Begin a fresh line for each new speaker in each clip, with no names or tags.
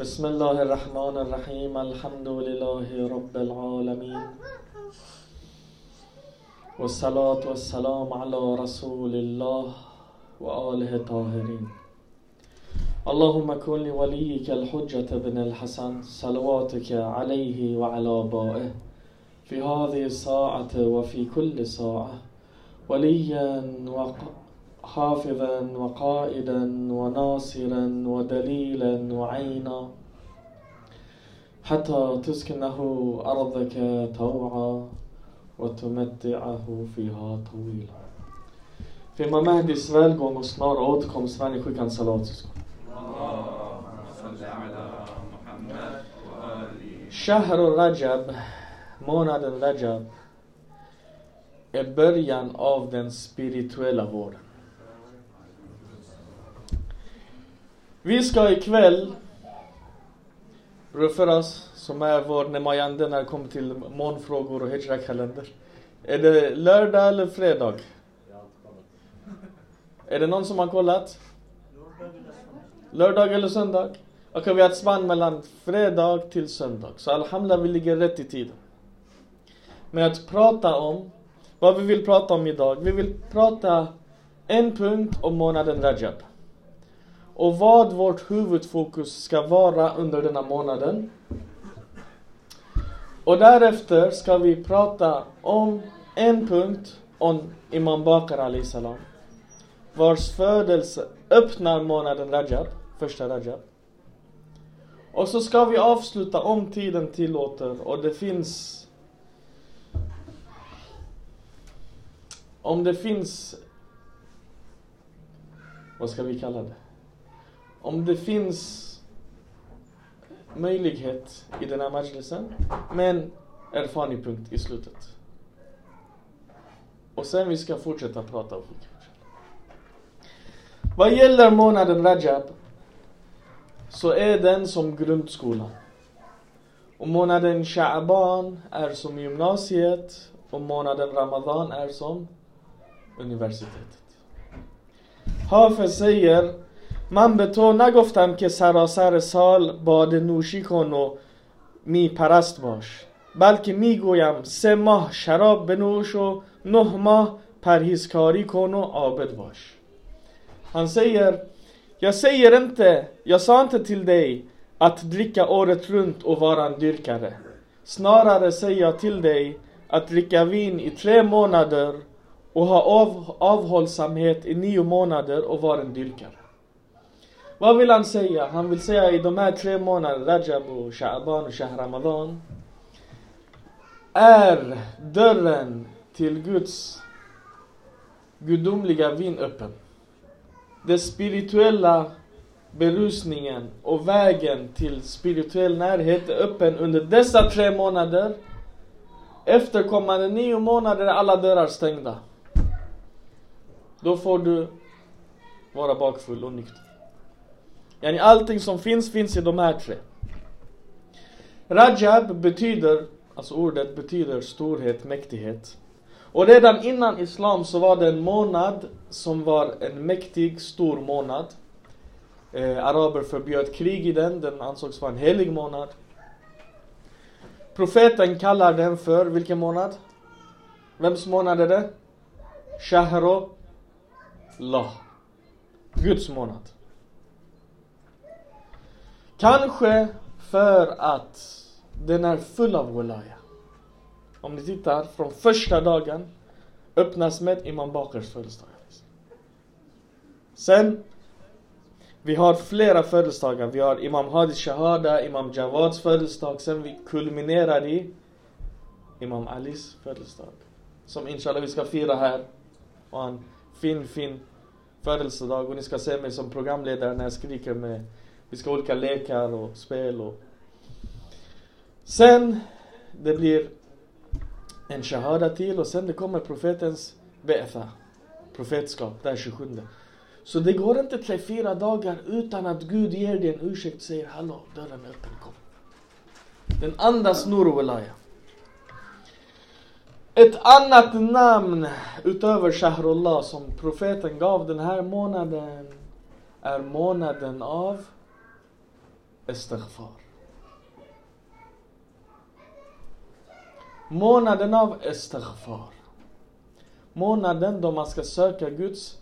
بسم الله الرحمن الرحيم الحمد لله رب العالمين والصلاة والسلام على رسول الله وآله الطاهرين اللهم كن لوليك الحجة بن الحسن صلواتك عليه وعلى آبائه في هذه الساعة وفي كل ساعة. وليا حافظا وقائدا وناصرا ودليلا وعينا. حتى تسكنه أرضك طوعا وتمتعه فيها طويلا. في مهد إسرائيل قوم
اسنار اوتكم إسرائيل كوي كان
صلاة شهر رجب موند رجب ابريان اوف ذن سبيريتويلا ورد Vi ska ikväll, Ruferas, som är vår Nemayande när det kommer till månfrågor och hijra-kalender. Är det lördag eller fredag? Är det någon som har kollat? Lördag eller söndag? Okej, vi har ett spann mellan fredag till söndag. Så alhamdulillah, vi ligger rätt i tiden. Men att prata om, vad vi vill prata om idag. Vi vill prata en punkt om månaden Rajab. Och vad vårt huvudfokus ska vara under denna månaden. Och därefter ska vi prata om en punkt om Imam Bakr Ali salam. Vars födelse öppnar månaden Rajab, första Rajab. Och så ska vi avsluta om tiden tillåter och det finns Om det finns Vad ska vi kalla det? Om det finns möjlighet i den här majlisen men erfarenhet punkt i slutet. Och sen vi ska fortsätta prata om fikr. Vad gäller månaden Rajab så är den som grundskolan. Och månaden Sha'ban är som gymnasiet och månaden Ramadan är som universitetet. Hafez säger من به تو نگفتم که سراسر سال باد نوشی کن و می پرست باش بلکه می گویم سه ماه شراب بنوش و نه ماه پرهیزکاری کن و عابد باش Han säger Jag säger inte, jag sa inte till dig att dricka året runt och vara en dyrkare. Snarare säger jag till dig att dricka vin i tre månader och ha av, avhållsamhet i nio månader och vara en dyrkare. Vad vill han säga? Han vill säga i de här tre månaderna, Rajab och Sha'ban och Shah Ramadan, är dörren till Guds gudomliga vin öppen. Den spirituella berusningen och vägen till spirituell närhet är öppen under dessa tre månader. Efterkommande nio månader är alla dörrar stängda. Då får du vara bakfull och nykter. Yani allting som finns, finns i de här tre. Rajab betyder, alltså ordet betyder storhet, mäktighet. Och redan innan Islam så var det en månad som var en mäktig, stor månad. Eh, araber förbjöd krig i den, den ansågs vara en helig månad. Profeten kallar den för, vilken månad? Vems månad är det? Shahro Allah. Guds månad. Kanske för att den är full av walaya. Om ni tittar från första dagen öppnas med Imam Bakrs födelsedag. Sen vi har flera födelsedagar. Vi har Imam Hadi Shahada, Imam Jawads födelsedag. Sen vi kulminerar i Imam Alis födelsedag. Som inshallah vi ska fira här. Och en fin, fin födelsedag. Och ni ska se mig som programledare när jag skriker med vi ska ha olika lekar och spel och Sen det blir en shahada till och sen det kommer profetens be'tha. Profetskap, där 27. Så det går inte tre, fyra dagar utan att Gud ger dig en ursäkt och säger Hallå, dörren är öppen, kom. Den andas nur och walaya. Ett annat namn utöver Shahrullah som profeten gav den här månaden är månaden av istighfar. Månaden av istighfar. Månaden då man ska söka Guds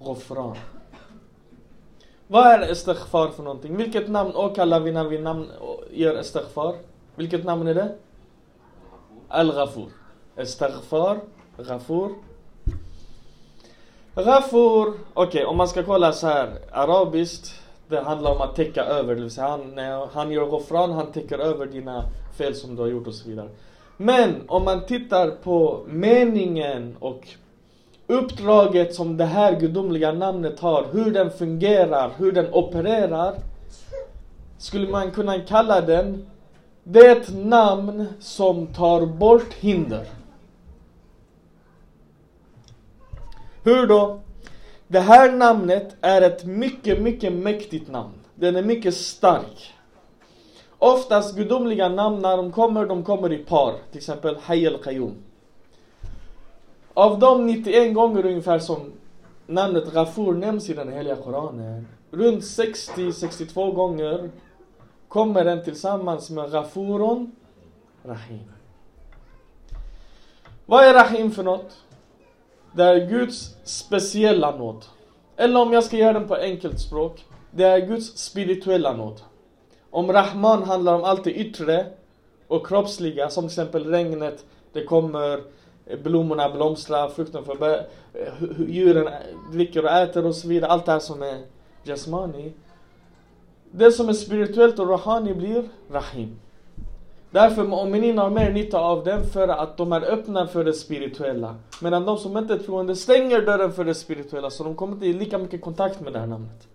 ghufran. Vad är istighfar för någonting? Vilket namn åkallar vi när vi namn, gör istighfar? Vilket namn är det? Al-Ghafur. Istighfar, Ghafur. Ghafur, okej okay, om man ska kolla så här arabiskt det handlar om att täcka över, det vill säga han, när han gör ghufran, han täcker över dina fel som du har gjort och så vidare. Men om man tittar på meningen och uppdraget som det här gudomliga namnet har, hur den fungerar, hur den opererar, skulle man kunna kalla den det är ett namn som tar bort hinder. Hur då? Det här namnet är ett mycket, mycket mäktigt namn. Den är mycket stark. Oftast gudomliga namn när de kommer, de kommer i par. Till exempel Hayy al-Qayyum. Av de 91 gånger ungefär som namnet Ghafur nämns i den heliga Koranen. Runt 60-62 gånger kommer den tillsammans med Ghafurun Rahim. Vad är Rahim för något? Det är Guds speciella nåd. Eller om jag ska göra den på enkelt språk. Det är Guds spirituella nåd. Om Rahman handlar om allt det yttre och kroppsliga, som till exempel regnet, det kommer, blommorna blomstrar, frukten för bär, djuren dricker och äter och så vidare. Allt det här som är jasmani. Det som är spirituellt och rahani blir rahim. Därför mu'minin har mer nytta av den för att de är öppna för det spirituella. Medan de som inte är troende stänger dörren för det spirituella så de kommer inte i lika mycket kontakt med det här namnet.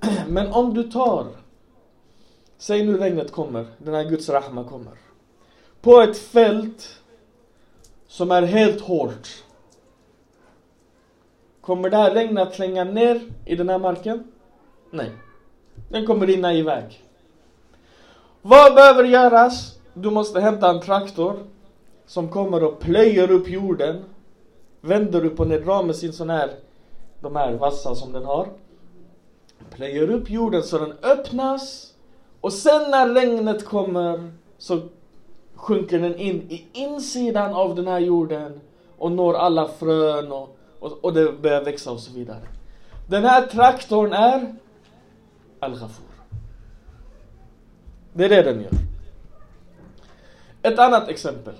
Men om du tar, säg nu regnet kommer, den här Guds rahma kommer. På ett fält som är helt hårt. Kommer det här regnet att tränga ner i den här marken? Nej. Den kommer rinna iväg. Vad behöver göras? Du måste hämta en traktor som kommer och plöjer upp jorden. Vänder upp och ner, drar med sin sån här, de här vassa som den har. Plöjer upp jorden så den öppnas. Och sen när regnet kommer så sjunker den in i insidan av den här jorden och når alla frön och, och, och det börjar växa och så vidare. Den här traktorn är Al-Ghafur. Det är det den gör. Ett annat exempel.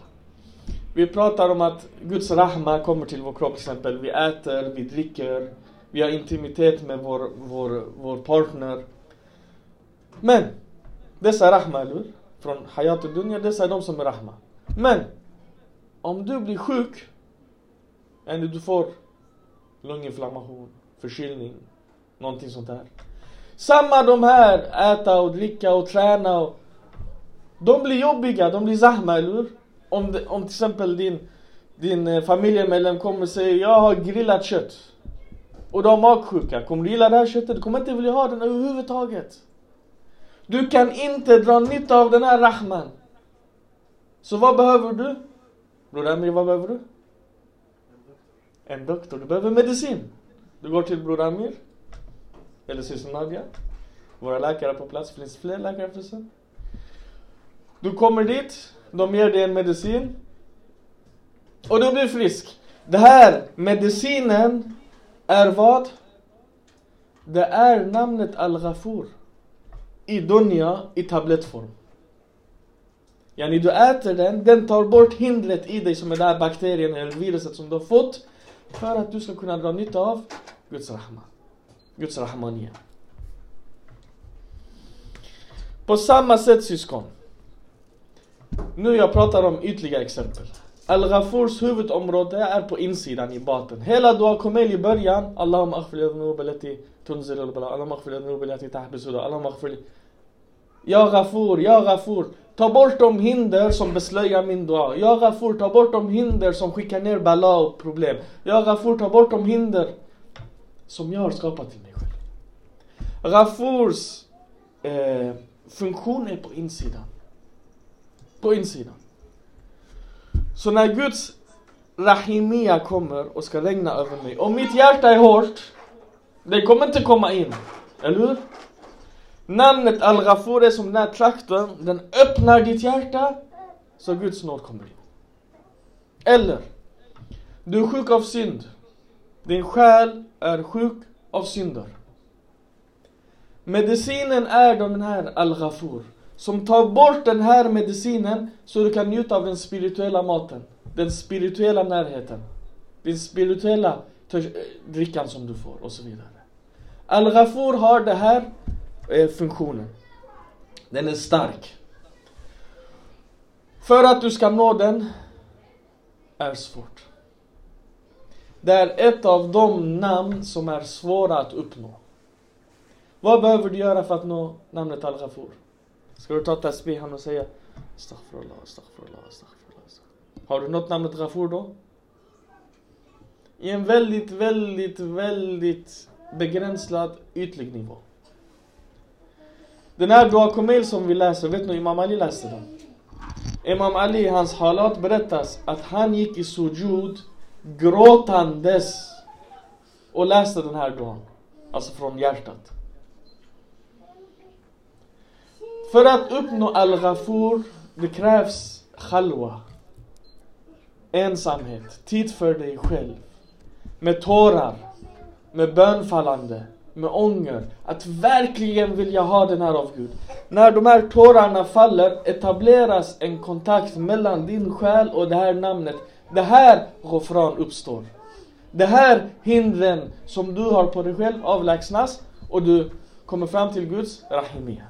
Vi pratar om att Guds rahma kommer till vår kropp till exempel. Vi äter, vi dricker, vi har intimitet med vår, vår, vår partner. Men dessa rahma, eller Från Hayat och Dunya, dessa är de som är rahma. Men om du blir sjuk, eller du får lunginflammation, förkylning, någonting sånt där. Samma de här, äta och dricka och träna och de blir jobbiga, de blir zahma, eller hur? Om, de, om till exempel din, din eh, familjemedlem kommer och säger jag har grillat kött och du har magsjuka, kommer du gilla det här köttet? Du kommer inte vilja ha den överhuvudtaget. Du kan inte dra nytta av den här rahman. Så vad behöver du? Bror Amir, vad behöver du? En doktor. Du behöver medicin. Du går till Bror Amir eller syster Nadja. Våra läkare på plats. Finns det fler läkare förresten? Du kommer dit, de ger dig en medicin. Och du blir frisk. Det här medicinen är vad? Det är namnet Al-Ghafur. I Dunja i tablettform. Yani du äter den, den tar bort hindret i dig som är där bakterien eller viruset som du har fått. För att du ska kunna dra nytta av Guds rahmat. Guds rahmania. På samma sätt syskon. Nu jag pratar om ytliga exempel. Al-Ghafurs huvudområde är på insidan i baten. Hela Dua Kumail i början, Allahumma aghfir dhunub allati tunzil al-bala, Allahumma aghfir dhunub allati Allahumma aghfir. Ja Ghafur, ja Ghafur. Ta bort de hinder som beslöjar min dua. Ja Ghafur, ta bort de hinder som skickar ner bala och problem. Ja Ghafur, ta bort de hinder som jag har skapat till mig Rafurs eh, funktion är på insidan. På insidan. Så när Guds Rahimia kommer och ska regna över mig, om mitt hjärta är hårt, det kommer inte komma in. Eller hur? Namnet Al-Ghafur är som den här traktorn, den öppnar ditt hjärta så Guds nåd kommer in. Eller, du är sjuk av synd. Din själ är sjuk av synder. Medicinen är den här Al-Ghafur. Som tar bort den här medicinen så du kan njuta av den spirituella maten. Den spirituella närheten. Den spirituella eh, drickan som du får och så vidare. Al-Ghafur har den här eh, funktionen. Den är stark. För att du ska nå den är svårt. Det är ett av de namn som är svåra att uppnå. Vad behöver du göra för att nå namnet Al-Ghafur? Ska du ta tasbihan och säga Astaghfirullah, astaghfirullah, astaghfirullah. Har du nått namnet Ghafur då? I en väldigt, väldigt, väldigt begränsad ytlig nivå. Den här Dua Kumail som vi läser, vet ni Imam Ali läste den? Imam Ali i hans halat berättas att han gick i sujud gråtandes och läste den här duan. Alltså från hjärtat. För att uppnå al-ghafur, det krävs khalwa. Ensamhet, tid för dig själv. Med tårar, med bönfallande, med ånger. Att verkligen vilja ha den här av Gud. När de här tårarna faller etableras en kontakt mellan din själ och det här namnet. Det här Ghofran uppstår. Det här hindren som du har på dig själv avlägsnas och du kommer fram till Guds Rahimiyah.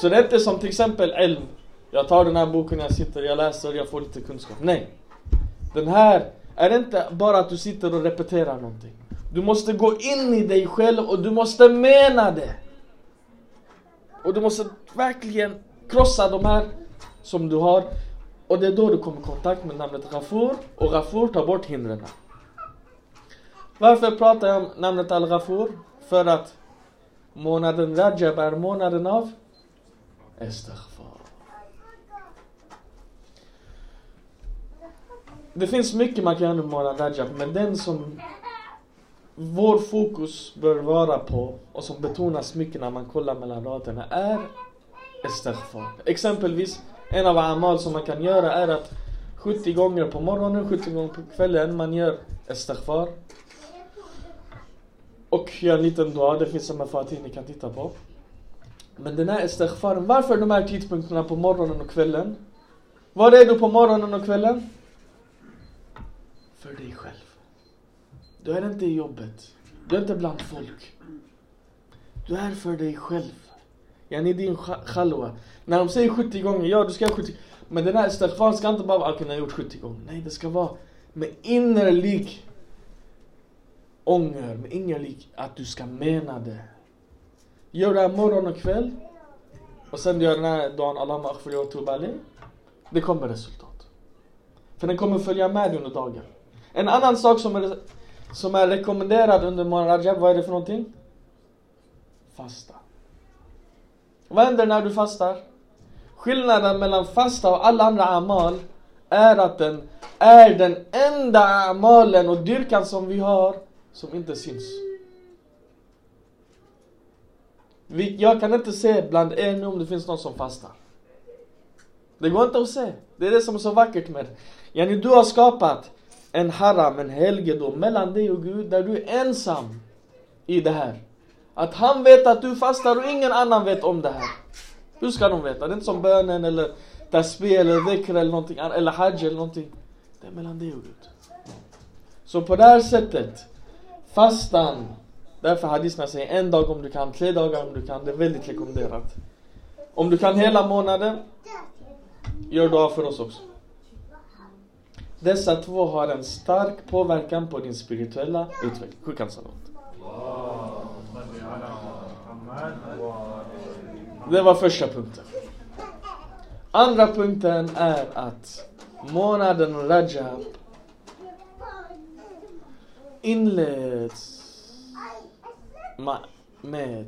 Så det är inte som till exempel Elm. Jag tar den här boken, jag sitter, jag läser, jag får lite kunskap. Nej. Den här är inte bara att du sitter och repeterar någonting. Du måste gå in i dig själv och du måste mena det. Och du måste verkligen krossa de här som du har. Och det är då du kommer i kontakt med namnet Ghafur. Och Ghafur tar bort hindren. Varför pratar jag om namnet Al-Ghafur? För att månaden Rajab är månaden av Estagfar. Det finns mycket man kan göra med Rajab, men den som vår fokus bör vara på och som betonas mycket när man kollar mellan raderna är Estagfar. Exempelvis, en av amal som man kan göra är att 70 gånger på morgonen, 70 gånger på kvällen man gör Estagfar. Och gör en liten dua, det finns en mafatin ni kan titta på. Men den här istighfaren, varför de här tidpunkterna på morgonen och kvällen? Var är du på morgonen och kvällen? För dig själv. Du är inte i jobbet. Du är inte bland folk. Du är för dig själv. Yani din khalwa. När de säger 70 gånger, ja du ska göra 70 Men den här istighfaren ska inte bara vara att kunna gjort 70 gånger. Nej, det ska vara med innerlig ånger, med innerlig att du ska mena det. Gör det här morgon och kväll. Och sen gör den här dagen Allah akhfir och tubali. Det kommer resultat. För den kommer följa med under dagen. En annan sak som är, som är rekommenderad under månaden Rajab, vad är det för någonting? Fasta. Vad händer när du fastar? Skillnaden mellan fasta och alla andra amal är att den är den enda amalen och dyrkan som vi har som inte syns. Jag kan inte se bland er nu om det finns någon som fastar. Det går inte att se. Det är det som är så vackert med det. Yani du har skapat en haram, en helgedom mellan dig och Gud där du är ensam i det här. Att han vet att du fastar och ingen annan vet om det här. Hur ska de veta? Det är inte som bönen eller tasbih eller dhikr eller någonting eller hajj eller någonting. Det är mellan dig och Gud. Så på det här sättet, fastan Därför hadismen säger en dag om du kan, tre dagar om du kan. Det är väldigt rekommenderat. Om du kan hela månaden, gör dua för oss också. Dessa två har en stark påverkan på din spirituella utveckling. Sjukan salat. Alltså. Det var första punkten. Andra punkten är att månaden Rajab inleds med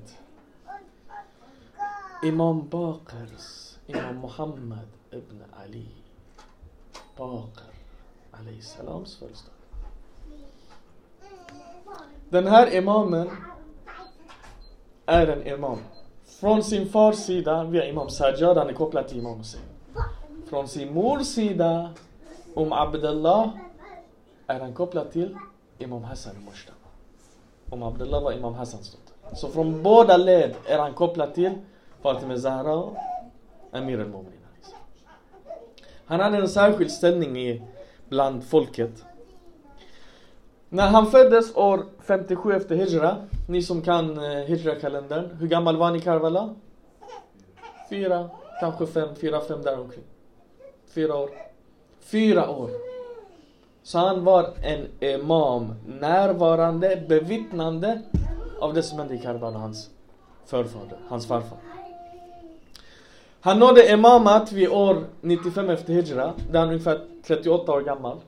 Imam Baqirs Imam Muhammad ibn Ali Bakr Ali salams födelsedag. Den här imamen är en imam. Från sin fars sida, via imam Sajjad, han är kopplad till imam Hussein. Från sin mors sida, om Abdullah, är han kopplad till imam Hassan Mushtaq. Om Abdullah var imam Hassans dotter. Så från båda led är han kopplad till Fatima Zahra och Amir al-Mu'minin. Han hade en särskild ställning i, bland folket. När han föddes år 57 efter Hijra, ni som kan eh, Hijra-kalendern, hur gammal var han i Karbala? Fyra, kanske fem, fyra, fem däromkring. Fyra år. Fyra år. Så han var en imam, närvarande, bevittnande av det som hände i Karbala, hans förfader, hans farfar. Han nådde imamat vid år 95 efter Hijra, där han är ungefär 38 år gammal.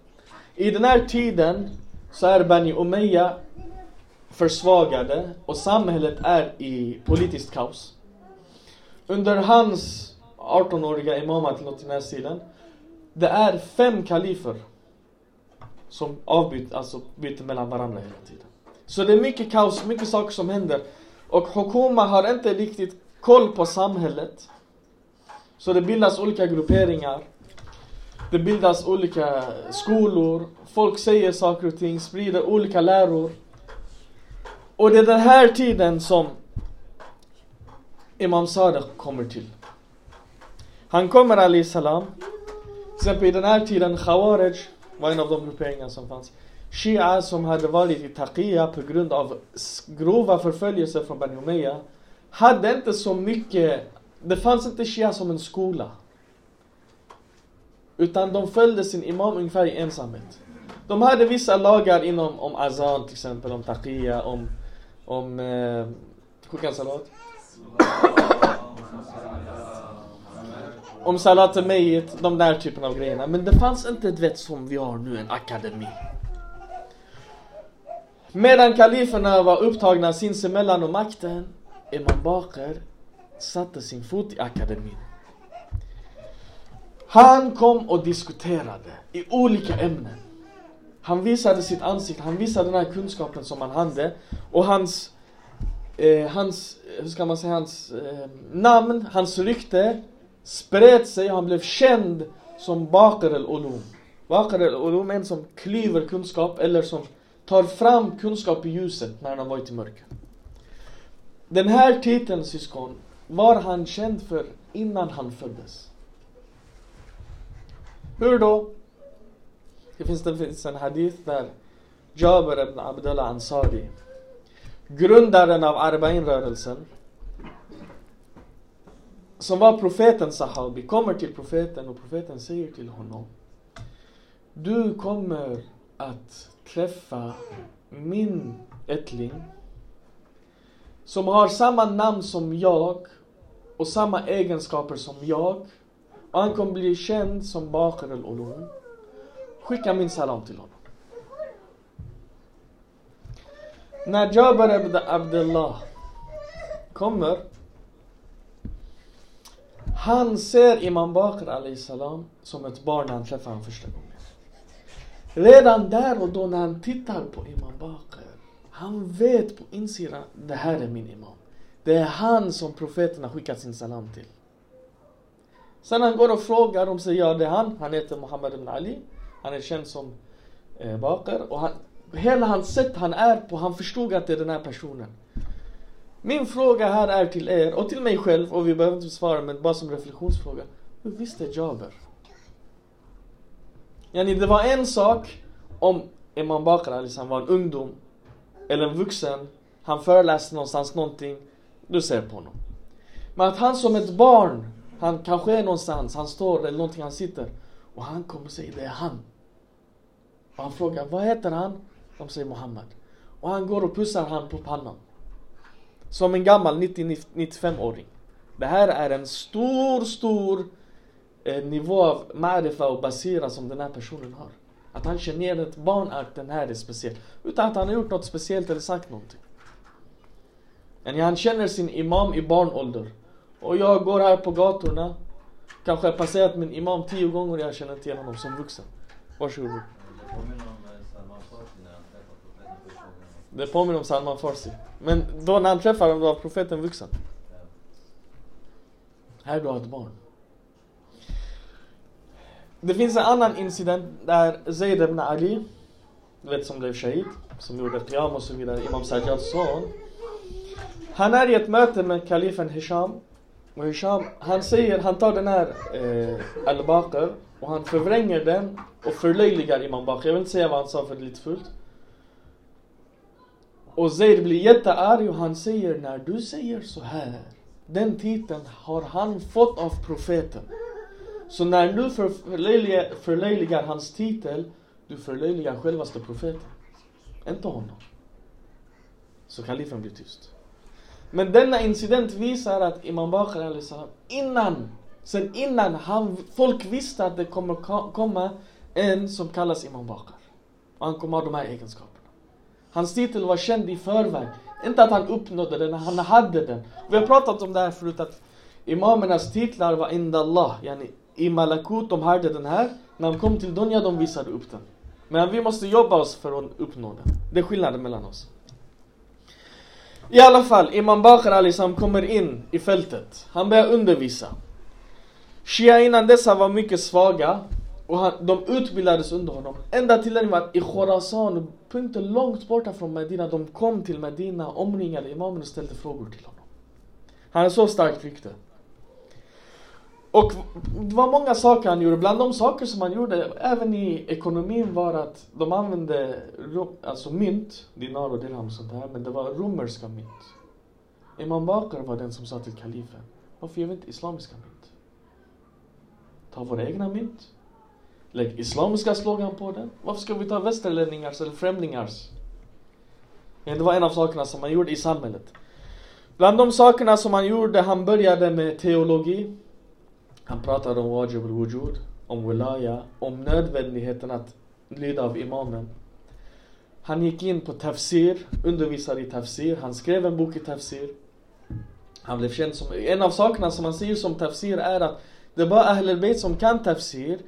I den här tiden så är Bani Umayya försvagade och samhället är i politiskt kaos. Under hans 18-åriga imamat något i den här stilen, det är fem kalifer som avbyter, alltså byter mellan varandra hela tiden. Så det är mycket kaos, mycket saker som händer. Och Hokuma har inte riktigt koll på samhället. Så det bildas olika grupperingar. Det bildas olika skolor. Folk säger saker och ting, sprider olika läror. Och det är den här tiden som Imam Sadiq kommer till. Han kommer Ali salam. Till exempel i den här tiden Khawarij var en av de grupperingar som fanns. Shia som hade varit i Taqiyya på grund av grova förföljelser från Bani Umayya hade inte så mycket, det fanns inte Shia som en skola. Utan de följde sin imam ungefär i ensamhet. De hade vissa lagar inom om azan till exempel, om taqiyya, om, om eh, salat. Om salat Mejit, de där typen av grejerna. Men det fanns inte, du vet som vi har nu, en akademi. Medan kaliferna var upptagna sinsemellan och makten, Imam Bakr satte sin fot i akademin. Han kom och diskuterade i olika ämnen. Han visade sitt ansikte, han visade den här kunskapen som han hade och hans, eh, hans hur ska man säga, hans eh, namn, hans rykte spred sig och han blev känd som Bakr al-Ulum. Bakr al-Ulum är en som klyver kunskap eller som tar fram kunskap i ljuset när han har varit i mörker. Den här titeln syskon var han känd för innan han föddes. Hur då? Det finns, det finns en hadith där Jabir ibn Abdullah Ansari, grundaren av Arba'in-rörelsen, som var profetens sahabi, kommer till profeten och profeten säger till honom Du kommer att träffa min ättling som har samma namn som jag och samma egenskaper som jag och han kommer bli känd som Bakr al-Ulum. Skicka min salam till honom. När Jabir ibn Abdullah kommer han ser Imam Bakr Ali salam som ett barn när han träffar honom första gången. Redan där och då när han tittar på Imam Bakr, han vet på insidan, det här är min Imam. Det är han som profeten har skickat sin salam till. Sen han går och frågar, de säger ja det är han, han heter Muhammad ibn Ali. Han är känd som eh, Bakr och han, hela hans sätt han är på, han förstod att det är den här personen. Min fråga här är till er och till mig själv och vi behöver inte svara men bara som reflektionsfråga. Hur visste Jaber? Yani det var en sak om Imam Bakr liksom var en ungdom eller en vuxen, han föreläste någonstans någonting, du ser på honom. Men att han som ett barn, han kanske är någonstans, han står eller någonting, han sitter och han kommer och säger det är han. Och han frågar, vad heter han? De säger Muhammad. Och han går och pussar han på pannan. Som en gammal 90-95-åring. Det här är en stor, stor eh, nivå av marifa och basira som den här personen har. Att han känner ett barn att den här är speciell. Utan att han har gjort något speciellt eller sagt någonting. Men han känner sin imam i barnålder. Och jag går här på gatorna kanske har passerat min imam tio gånger och jag känner inte igen honom som vuxen. Varsågod.
Det påminner om eh, Salman Farsi när han träffade profeten första gången.
Det påminner om Salman Farsi. Men då när han träffade honom, då var profeten vuxen. Här du har ett barn. Det finns en annan incident där Zaid ibn Ali, du vet som blev shahid, som gjorde qiyam och så vidare, Imam Sajjads son. Han är i ett möte med kalifen Hisham. Och Hisham, han säger, han tar den här eh, Al-Baqir och han förvränger den och förlöjligar Imam Baqir. Jag vill inte säga vad han sa för det är lite fult. Och Zaid blir jättearg och han säger, när du säger så här den titeln har han fått av profeten. Så när du förlöjligar, förlöjligar hans titel, du förlöjligar självaste profeten. Inte honom. Så kalifen blir tyst. Men denna incident visar att Imam Bakr salam, innan, sen innan han, folk visste att det kommer komma en som kallas Imam Bakr. Och han kommer ha de här egenskaperna. Hans titel var känd i förväg. Inte att han uppnådde den, han hade den. Vi har pratat om det här förut att imamernas titlar var inda Allah. Yani, I Malakut, de hade den här. När de kom till Dunja, de visade upp den. Men vi måste jobba oss för att uppnå den. Det är skillnaden mellan oss. I alla fall, Imam Bakr Alisam kommer in i fältet. Han börjar undervisa. Shia innan dessa var mycket svaga. Och han, de utbildades under honom. Ända till den var i Khorasan, punkter långt borta från Medina. De kom till Medina, omringade imamen och ställde frågor till honom. Han har så starkt rykte. Och det var många saker han gjorde. Bland de saker som han gjorde, även i ekonomin, var att de använde alltså mynt, dinar och dirham och sånt där, men det var romerska mynt. Imam Bakr var den som sa till kalifen, varför gör vi inte islamiska mynt? Ta våra egna mynt. Lägg islamiska slogan på den. Varför ska vi ta västerlänningars eller främlingars? Det var en av sakerna som han gjorde i samhället. Bland de sakerna som han gjorde, han började med teologi. Han pratade om wajib al-wujud, om wilaya, om nödvändigheten att lyda av imamen. Han gick in på tafsir, undervisade i tafsir, han skrev en bok i tafsir. Han blev känd som, en av sakerna som han säger som tafsir är att det är bara Ahl Bayt som kan tafsir.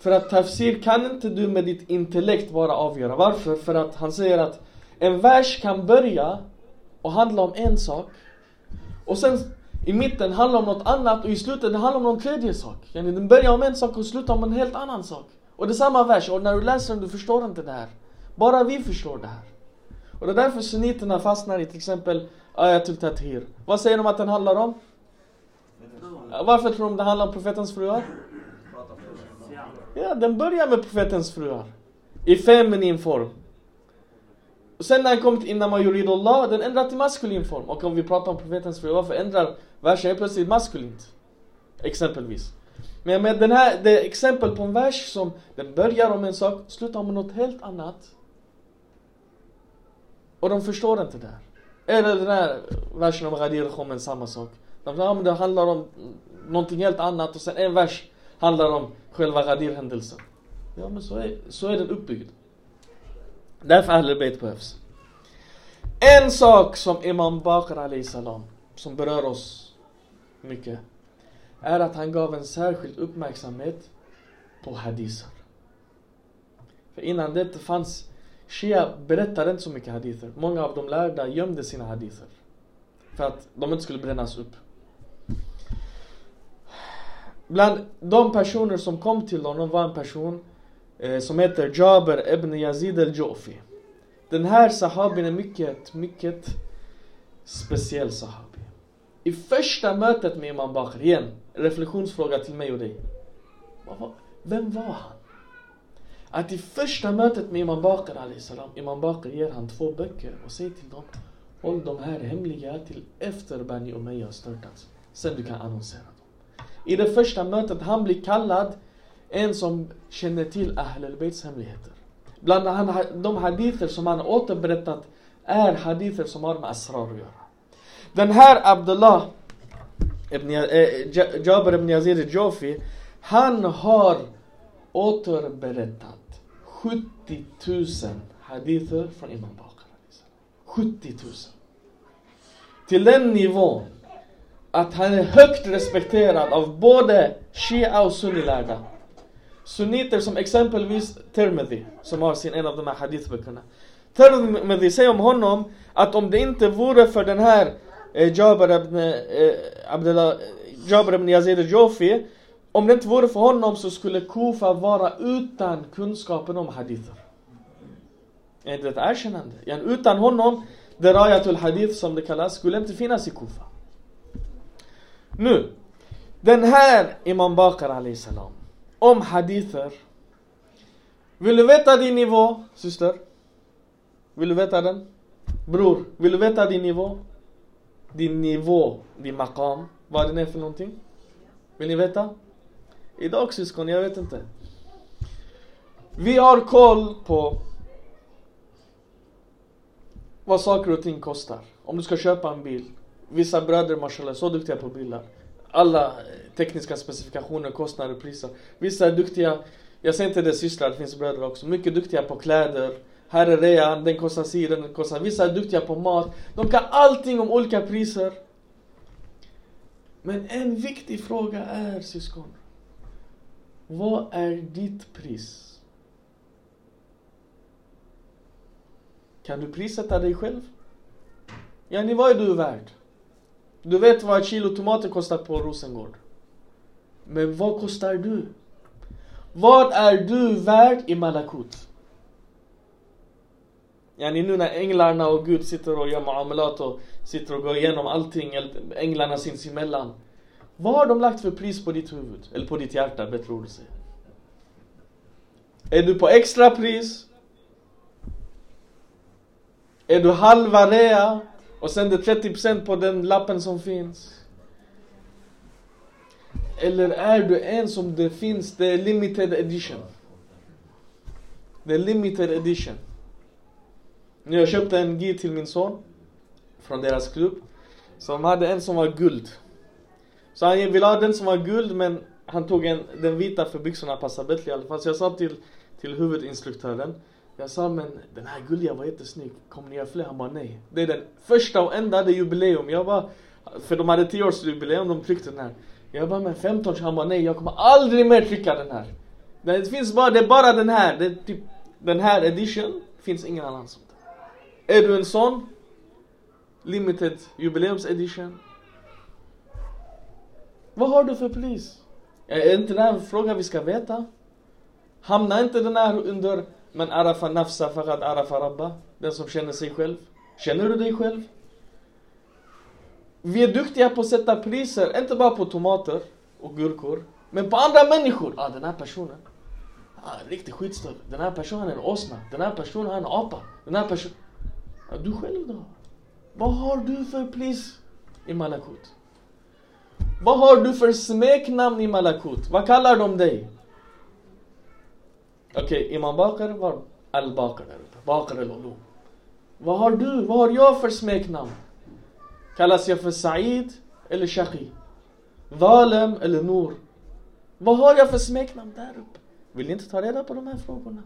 För att tafsir kan inte du med ditt intellekt bara avgöra. Varför? För att han säger att en vers kan börja och handla om en sak. Och sen i mitten handlar om något annat och i slutet det handlar om någon tredje sak. Yani den börjar om en sak och slutar om en helt annan sak. Och det är samma vers och när du läser den du förstår inte det här. Bara vi förstår det här. Och det är därför sunniterna fastnar i till exempel Ayatul Tathir. Vad säger de att den handlar om? Varför tror de det handlar om profetens fruar? Ja, den börjar med profetens fruar. I feminin form. Och sen när han kommer till Innama yuridullah, den ändrar till maskulin form. Och om vi pratar om profetens fruar, varför ändrar versen helt plötsligt maskulint? Exempelvis. Men med den här, det är exempel på en vers som den börjar om en sak, slutar med något helt annat. Och de förstår inte det här. Eller den här versen om Ghadir Khomen, samma sak. De säger, ja, men det handlar om någonting helt annat och sen en vers handlar om själva Ghadir-händelsen. Ja men så är, så är den uppbyggd. Därför Ahlul Bayt behövs. En sak som Imam Bakr Ali salam, som berör oss mycket, är att han gav en särskild uppmärksamhet på hadiser. För innan det fanns, Shia berättade inte så mycket hadither. Många av de lärda gömde sina hadither. För att de inte skulle brännas upp. Bland de personer som kom till honom var en person eh, som heter Jaber ibn Yazid al-Jofi. Den här sahabin är mycket, mycket speciell sahabi. I första mötet med Imam Bakr, igen, reflektionsfråga till mig och dig. Vem var han? Att i första mötet med Imam Bakr salam, Imam Bakr ger han två böcker och säger till dem Håll de här hemliga till efter Bani Umayya har störtats. Sen du kan annonsera. I det första mötet, han blir kallad en som känner till Ahl al-Baits hemligheter. Bland de hadither som han återberättat är hadither som har med Asrar att göra. Den här Abdullah ibn, äh, Jabir ibn Yazid Jofi, han har återberättat 70 000 hadither från Imam Bakr. 70 000. Till den nivån att han är högt respekterad av både shia och sunnilärda. Sunniter som exempelvis Tirmidhi, som har sin en av de här hadithböckerna. Tirmidhi säger om honom att om det inte vore för den här eh, Jabir ibn, eh, Abdullah, eh, Jabir ibn Yazid al-Jofi, om det inte vore för honom så skulle Kufa vara utan kunskapen om hadither. Är det ett erkännande? Utan honom, Derayatul Hadith som det kallas, skulle inte finnas i Kufa. Nu, den här Imam Bakr Ali salam, om hadither. Vill du veta din nivå, syster? Vill du veta den? Bror, vill du veta din nivå? Din nivå, din maqam, vad den är för någonting? Vill ni veta? Idag syskon, jag vet inte. Vi har koll på vad saker och ting kostar. Om du ska köpa en bil. Vissa bröder mashallah är så duktiga på bilar. Alla tekniska specifikationer, kostnader, priser. Vissa är duktiga, jag säger inte det systrar, det finns bröder också, mycket duktiga på kläder. Här är rean, den kostar si, den kostar... Vissa är duktiga på mat. De kan allting om olika priser. Men en viktig fråga är syskon. Vad är ditt pris? Kan du prissätta dig själv? Yani vad är du värd? Du vet vad ett kilo tomater kostar på Rosengård. Men vad kostar du? Vad är du värd i Malakut? Yani nu när änglarna och Gud sitter och gör muamalat och sitter och går igenom allting, änglarna sinsemellan. Vad har de lagt för pris på ditt huvud? Eller på ditt hjärta, bättre ord att säga. Är du på extrapris? Är du halva rea? Och sen det 30% på den lappen som finns? Eller är du en som det finns, det är limited edition? Det är limited edition. Nu jag köpte en gi till min son från deras klubb. Som hade en som var guld. Så han ville ha den som var guld men han tog en, den vita för byxorna passar bättre i alla fall. Så jag sa till, till huvudinstruktören. Jag sa men den här gulliga var jättesnygg. Kommer ni göra fler? Han bara nej. Det är den första och enda, det är jubileum. Jag bara, för de hade 10 års jubileum, de tryckte den här. Jag bara men 15 han bara nej jag kommer aldrig mer trycka den här. Det finns bara, det är bara den här. Det är typ, den här edition finns ingen annan som den. Är du en sån? Limited jubileums edition. Vad har du för pris? Är inte det här en fråga vi ska veta? Hamnar inte den här under men arafa nafsa farad arafa rabba? Den som känner sig själv. Känner du dig själv? Vi är duktiga på att sätta priser, inte bara på tomater och gurkor, men på andra människor. Ah, den här personen, ah, riktig skitstövel. Den här personen är en åsna. Den här personen är en apa. Den här personen... Ah, du själv då? Vad har du för pris i Malakut? Vad har du för smeknamn i Malakut? Vad kallar de dig? Okej, okay, Imam Bakr var Al-Bakr där uppe. Bakr al-Ulum. Vad har du? Vad har jag för smeknamn? Kallas jag för Said eller Shaqi? Valem eller Nur? Vad har jag för smeknamn där uppe? Vill ni inte ta reda på de här frågorna?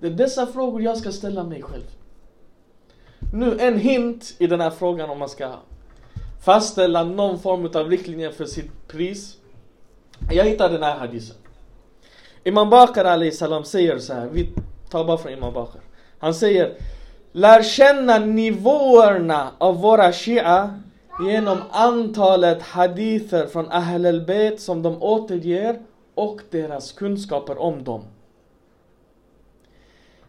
Det är dessa frågor jag ska ställa mig själv. Nu en hint i den här frågan om man ska fastställa någon form av riktlinjer för sitt pris. Jag hittade den här hadisen. Imam Bakr Ali salam säger så här, vi tar bara från Imam Bakr. Han säger Lär känna nivåerna av våra shia genom antalet hadither från Ahl al-Bayt som de återger och deras kunskaper om dem.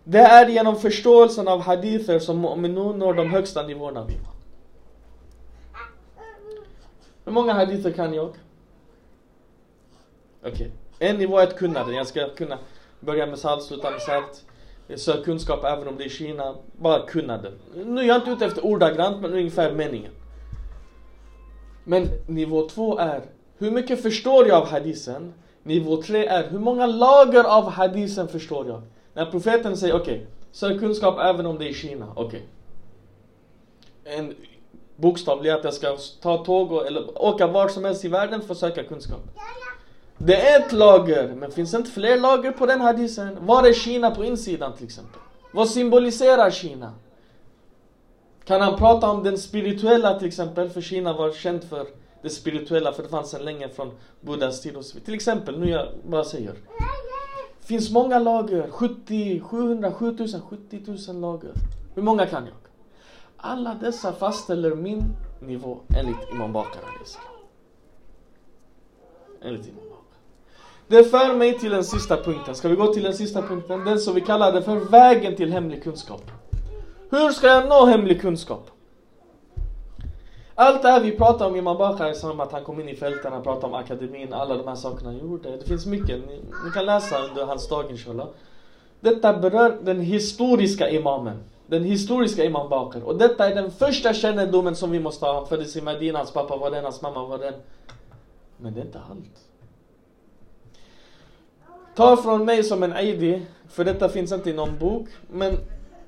Det är genom förståelsen av hadither som mu'minun når de högsta nivåerna. Hur många hadither kan jag? Okej. Okay. En nivå är att kunna den. Jag ska kunna börja med salt, sluta med salt. Sök kunskap även om det är Kina. Bara kunna den. Nu är jag inte ute efter ordagrant, men ungefär meningen. Men nivå två är, hur mycket förstår jag av hadisen? Nivå tre är, hur många lager av hadisen förstår jag? När profeten säger, okej, okay, sök kunskap även om det är Kina. Okej. Okay. En bokstavlig att jag ska ta tåg och, eller åka var som helst i världen för att söka kunskap. Det är ett lager, men finns det inte fler lager på den hadisen? Var är Kina på insidan till exempel? Vad symboliserar Kina? Kan han prata om den spirituella till exempel? För Kina var känt för det spirituella, för det fanns sedan länge från Buddhas tid och så vidare. Till exempel, nu jag bara säger. Det finns många lager, 70, 700, 7000, 70 000 lager. Hur många kan jag? Alla dessa fastställer min nivå enligt Imam Bakar. Enligt Imam det för mig till den sista punkten. Ska vi gå till den sista punkten? Den som vi kallar det för vägen till hemlig kunskap. Hur ska jag nå hemlig kunskap? Allt det här vi pratar om Imam Bakar, som att han kom in i fälten, han pratade om akademin, alla de här sakerna han gjorde. Det finns mycket, ni, ni kan läsa under hans dag inshallah. Detta berör den historiska imamen. Den historiska Imam Bakr. Och detta är den första kännedomen som vi måste ha. Han föddes i Medina, hans pappa var den, hans mamma var den. Men det är inte allt. Ta från mig som en aidi, för detta finns inte i någon bok. Men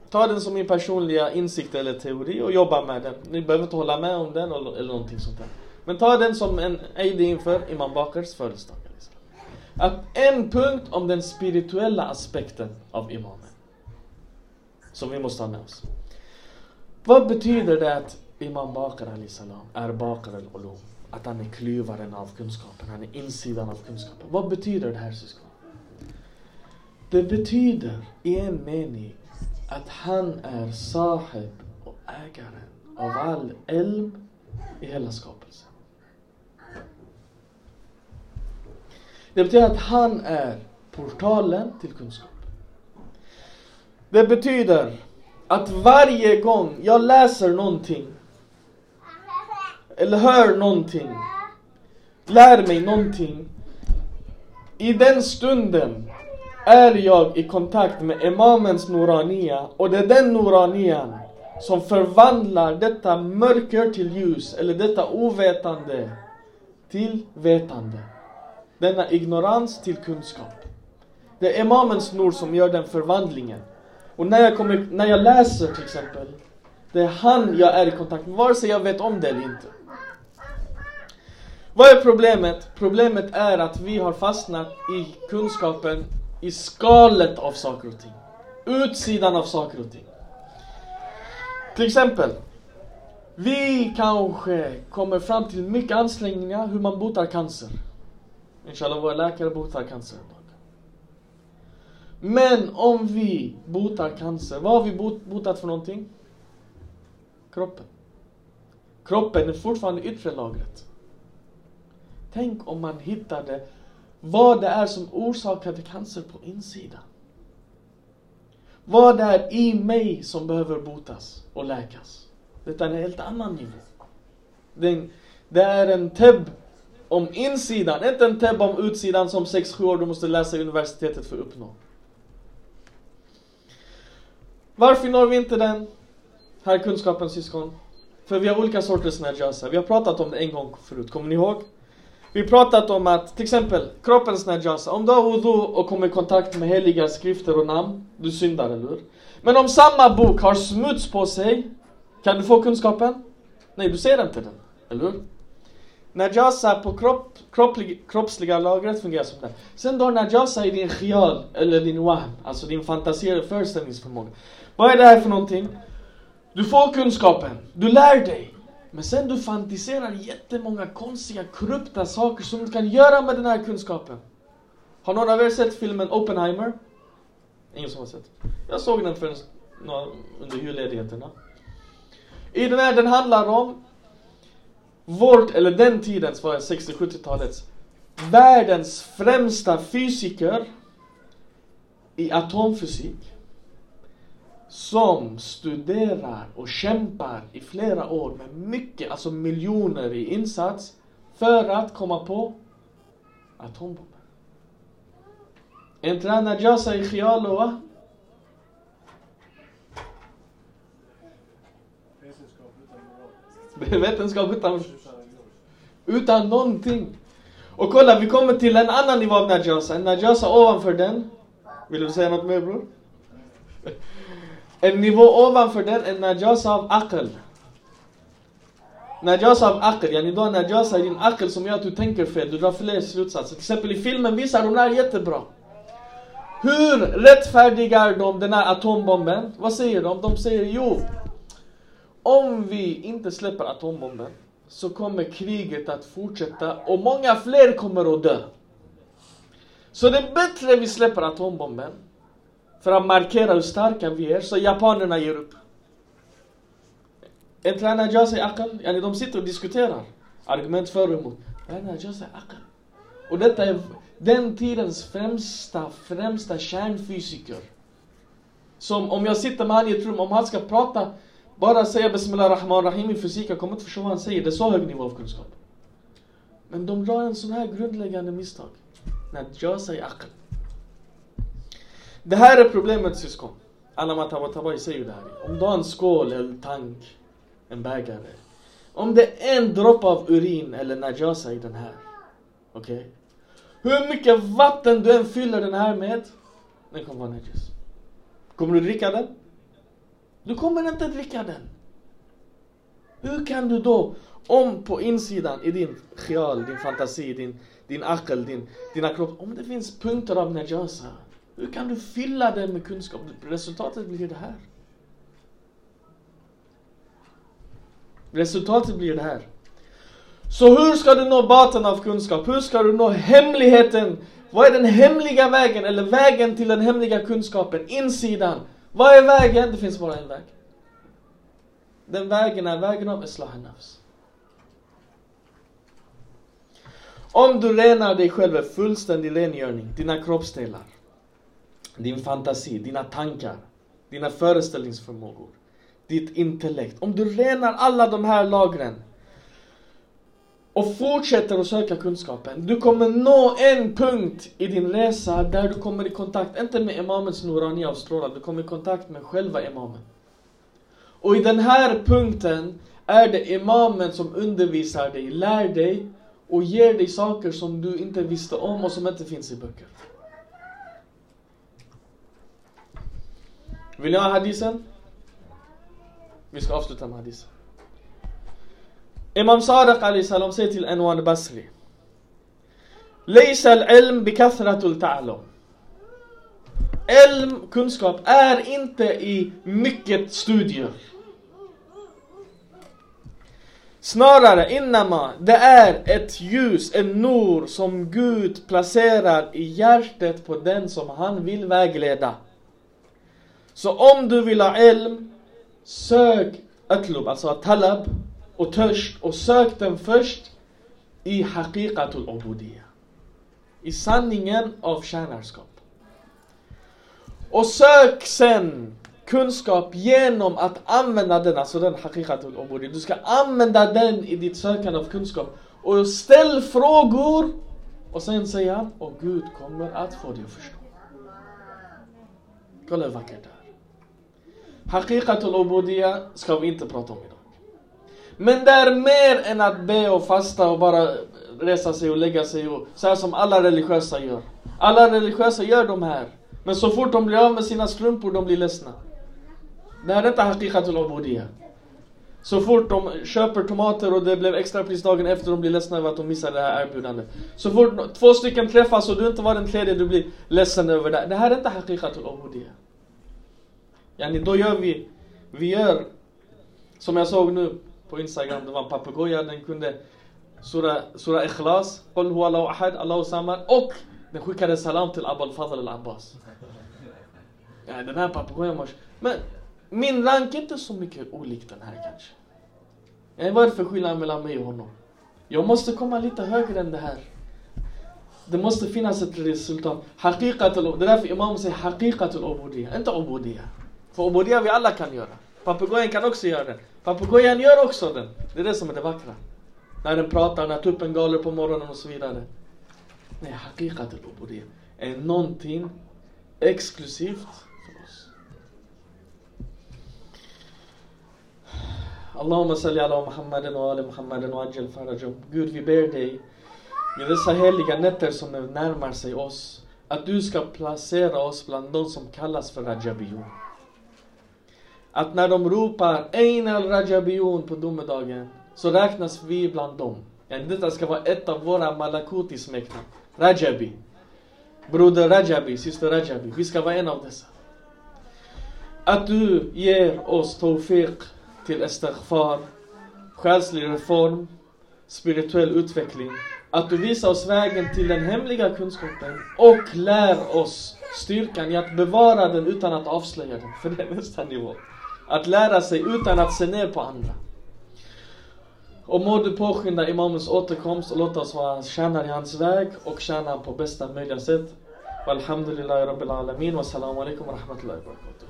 ta den som min personliga insikt eller teori och jobba med den. Ni behöver inte hålla med om den eller, eller någonting sånt där. Men ta den som en aidi inför Imam Bakrs födelsedag. Att en punkt om den spirituella aspekten av imamen. Som vi måste ha med oss. Vad betyder det att Imam Bakr Ali salam är Bakr al-Ulum? Att han är klyvaren av kunskapen, han är insidan av kunskapen. Vad betyder det här syskon? Det betyder i en mening att han är sahib och ägaren av all elm i hela skapelsen. Det betyder att han är portalen till kunskap. Det betyder att varje gång jag läser någonting eller hör någonting, lär mig någonting i den stunden är jag i kontakt med Imamens Norania och det är den Noranian som förvandlar detta mörker till ljus eller detta ovetande till vetande. Denna ignorans till kunskap. Det är Imamens Nur som gör den förvandlingen. Och när jag, kommer, när jag läser till exempel, det är han jag är i kontakt med, vare sig jag vet om det eller inte. Vad är problemet? Problemet är att vi har fastnat i kunskapen i skalet av saker och ting. Utsidan av saker och ting. Till exempel, vi kanske kommer fram till mycket ansträngningar hur man botar cancer. Inshallah, våra läkare botar cancer. Men om vi botar cancer, vad har vi bot botat för någonting? Kroppen. Kroppen är fortfarande yttre lagret. Tänk om man hittade vad det är som orsakade cancer på insidan. Vad det är i mig som behöver botas och läkas. Detta är en helt annan nivå. Det är en tebb om insidan, inte en tebb om utsidan som 6-7 år du måste läsa i universitetet för att uppnå. Varför når vi inte den här kunskapen syskon? För vi har olika sorters najasa. Vi har pratat om det en gång förut, kommer ni ihåg? Vi har pratat om att, till exempel, kroppens najasa. Om du har wudu och kommer i kontakt med heliga skrifter och namn, du syndar, eller hur? Men om samma bok har smuts på sig, kan du få kunskapen? Nej, du ser inte den, eller hur? Najasa på kropp, kropplig, kroppsliga lagret fungerar som det. Sen du har najasa i din khial, eller din wahm, alltså din fantasi eller föreställningsförmåga. Vad är det här för någonting? Du får kunskapen, du lär dig. Men sen du fantiserar jättemånga konstiga, korrupta saker som du kan göra med den här kunskapen. Har någon av er sett filmen Oppenheimer? Ingen som har sett? Jag såg den för några, under julledigheterna. I den här, den handlar om vårt, eller den tidens, var 60-70-talets, världens främsta fysiker i atomfysik som studerar och kämpar i flera år med mycket, alltså miljoner i insats för att komma på atombomber. Är inte det här Najasa i Khialo va? Vetenskap utan Utan någonting. Och kolla, vi kommer till en annan nivå av Najasa. En Najasa ovanför den. Vill du säga något mer bror? En nivå ovanför den är najasa av akl. Najasa av akl, yani du har najasa i din akl som gör att du tänker fel, du drar fler slutsatser. Till exempel i filmen visar de det här jättebra. Hur rättfärdigar de den här atombomben? Vad säger de? De säger jo, om vi inte släpper atombomben så kommer kriget att fortsätta och många fler kommer att dö. Så det är bättre vi släpper atombomben för att markera hur starka vi är, så japanerna ger upp. Inte det akal? Yani de sitter och diskuterar argument för och emot. Akal. Och detta är den tidens främsta, främsta kärnfysiker. Som om jag sitter med han i ett rum, om han ska prata, bara säga Bismillah Rahman Rahim i fysik, jag kommer inte förstå vad han säger. Det är så hög nivå av kunskap. Men de drar en sån här grundläggande misstag. Najasa akal. Det här är problemet syskon. Alla Matabatabay säger ju det här. Om du har en skål eller tank, en bägare. Om det är en droppe av urin eller najasa i den här. Okej? Okay? Hur mycket vatten du än fyller den här med, den kommer vara najas. Kommer du dricka den? Du kommer inte dricka den. Hur kan du då, om på insidan i din khial, din fantasi, din, din akel, din, dina kropp, om det finns punkter av najasa, hur kan du fylla den med kunskap? Resultatet blir det här. Resultatet blir det här. Så hur ska du nå baten av kunskap? Hur ska du nå hemligheten? Vad är den hemliga vägen? Eller vägen till den hemliga kunskapen? Insidan. Vad är vägen? Det finns bara en väg. Den vägen är vägen av Islah nafs. Om du renar dig själv med fullständig rengöring, dina kroppsdelar, din fantasi, dina tankar, dina föreställningsförmågor, ditt intellekt. Om du renar alla de här lagren och fortsätter att söka kunskapen. Du kommer nå en punkt i din resa där du kommer i kontakt, inte med imamens Norania och strålar, du kommer i kontakt med själva imamen. Och i den här punkten är det imamen som undervisar dig, lär dig och ger dig saker som du inte visste om och som inte finns i böcker. Vill ni ha hadisen? Vi ska avsluta med hadisen. Imam Sadiq alayhi salam säger till Anwar Basri. ليس العلم بكثرة التعلم. Ilm, kunskap, är inte i mycket studier. Snarare, innama, det är ett ljus, en nur som Gud placerar i hjärtat på den som han vill vägleda. Så om du vill ha elm, sök atlub, alltså talab, och törst och sök den först i haqiqatul ubudiyya. I sanningen av tjänarskap. Och sök sen kunskap genom att använda den, alltså den haqiqatul ubudiyya. Du ska använda den i ditt sökande av kunskap. Och ställ frågor och sen säger han, och Gud kommer att få dig att förstå. Kolla hur vackert det är. Haqiqatul ubudiyya ska vi inte prata om idag. Men det är mer än att be och fasta och bara resa sig och lägga sig och så här som alla religiösa gör. Alla religiösa gör de här. Men så fort de blir av med sina strumpor, de blir ledsna. Det här är inte haqiqatul ubudiyya. Så fort de köper tomater och det blev extrapris dagen efter, de blir ledsna över att de missade det här erbjudandet. Så fort två stycken träffas och du inte var den tredje, du blir ledsen över det. Det här är inte haqiqatul ubudiyya. Yani då gör vi, vi gör, som jag såg nu, på Instagram, det var en papegoja, den kunde Sura, sura Ikhlas, Qul huwa Allahu ahad, Allahu samad och den skickade salam till Abul Fadl al-Abbas. Ja, den här papegojan var... Men min rank är inte så mycket olik den här kanske. Ja, vad är det för skillnad mellan mig och honom? Jag måste komma lite högre än det här. Det måste finnas ett resultat. Haqiqatul, det är därför Imam säger haqiqatul ubudiyya, inte ubudiyya. För obodia vi alla kan göra. Papegojan kan också göra den. Papegojan gör också den. Det är det som är det vackra. När den pratar, när tuppen galer på morgonen och så vidare. Nej, hakikat al är någonting exklusivt för oss. Allahumma salli ala Muhammadin och ala Muhammadin och ajjal farajum. Gud, vi ber dig med dessa heliga nätter som närmar sig oss, att du ska placera oss bland de som kallas för Rajabiyun att när de ropar Ein al-Rajabiyun på domedagen så räknas vi bland dem. Detta ska vara ett av våra malakuti-smeknamn. Rajabi. Broder Rajabi, syster Rajabi. Vi ska vara en av dessa. Att du ger oss tawfiq till istighfar, själslig reform spirituell utveckling. Att du visar oss vägen till den hemliga kunskapen och lär oss styrkan i att bevara den utan att avslöja den. För det är nästa nivå. Att lära sig utan att se ner på andra. Och må du påskynda Imamens återkomst och låta oss vara tjänare i hans väg och tjäna på bästa möjliga sätt. Walhamdulillahi rabbil alamin. Wassalamu alaikum wa rahmatullahi wa barakatuh.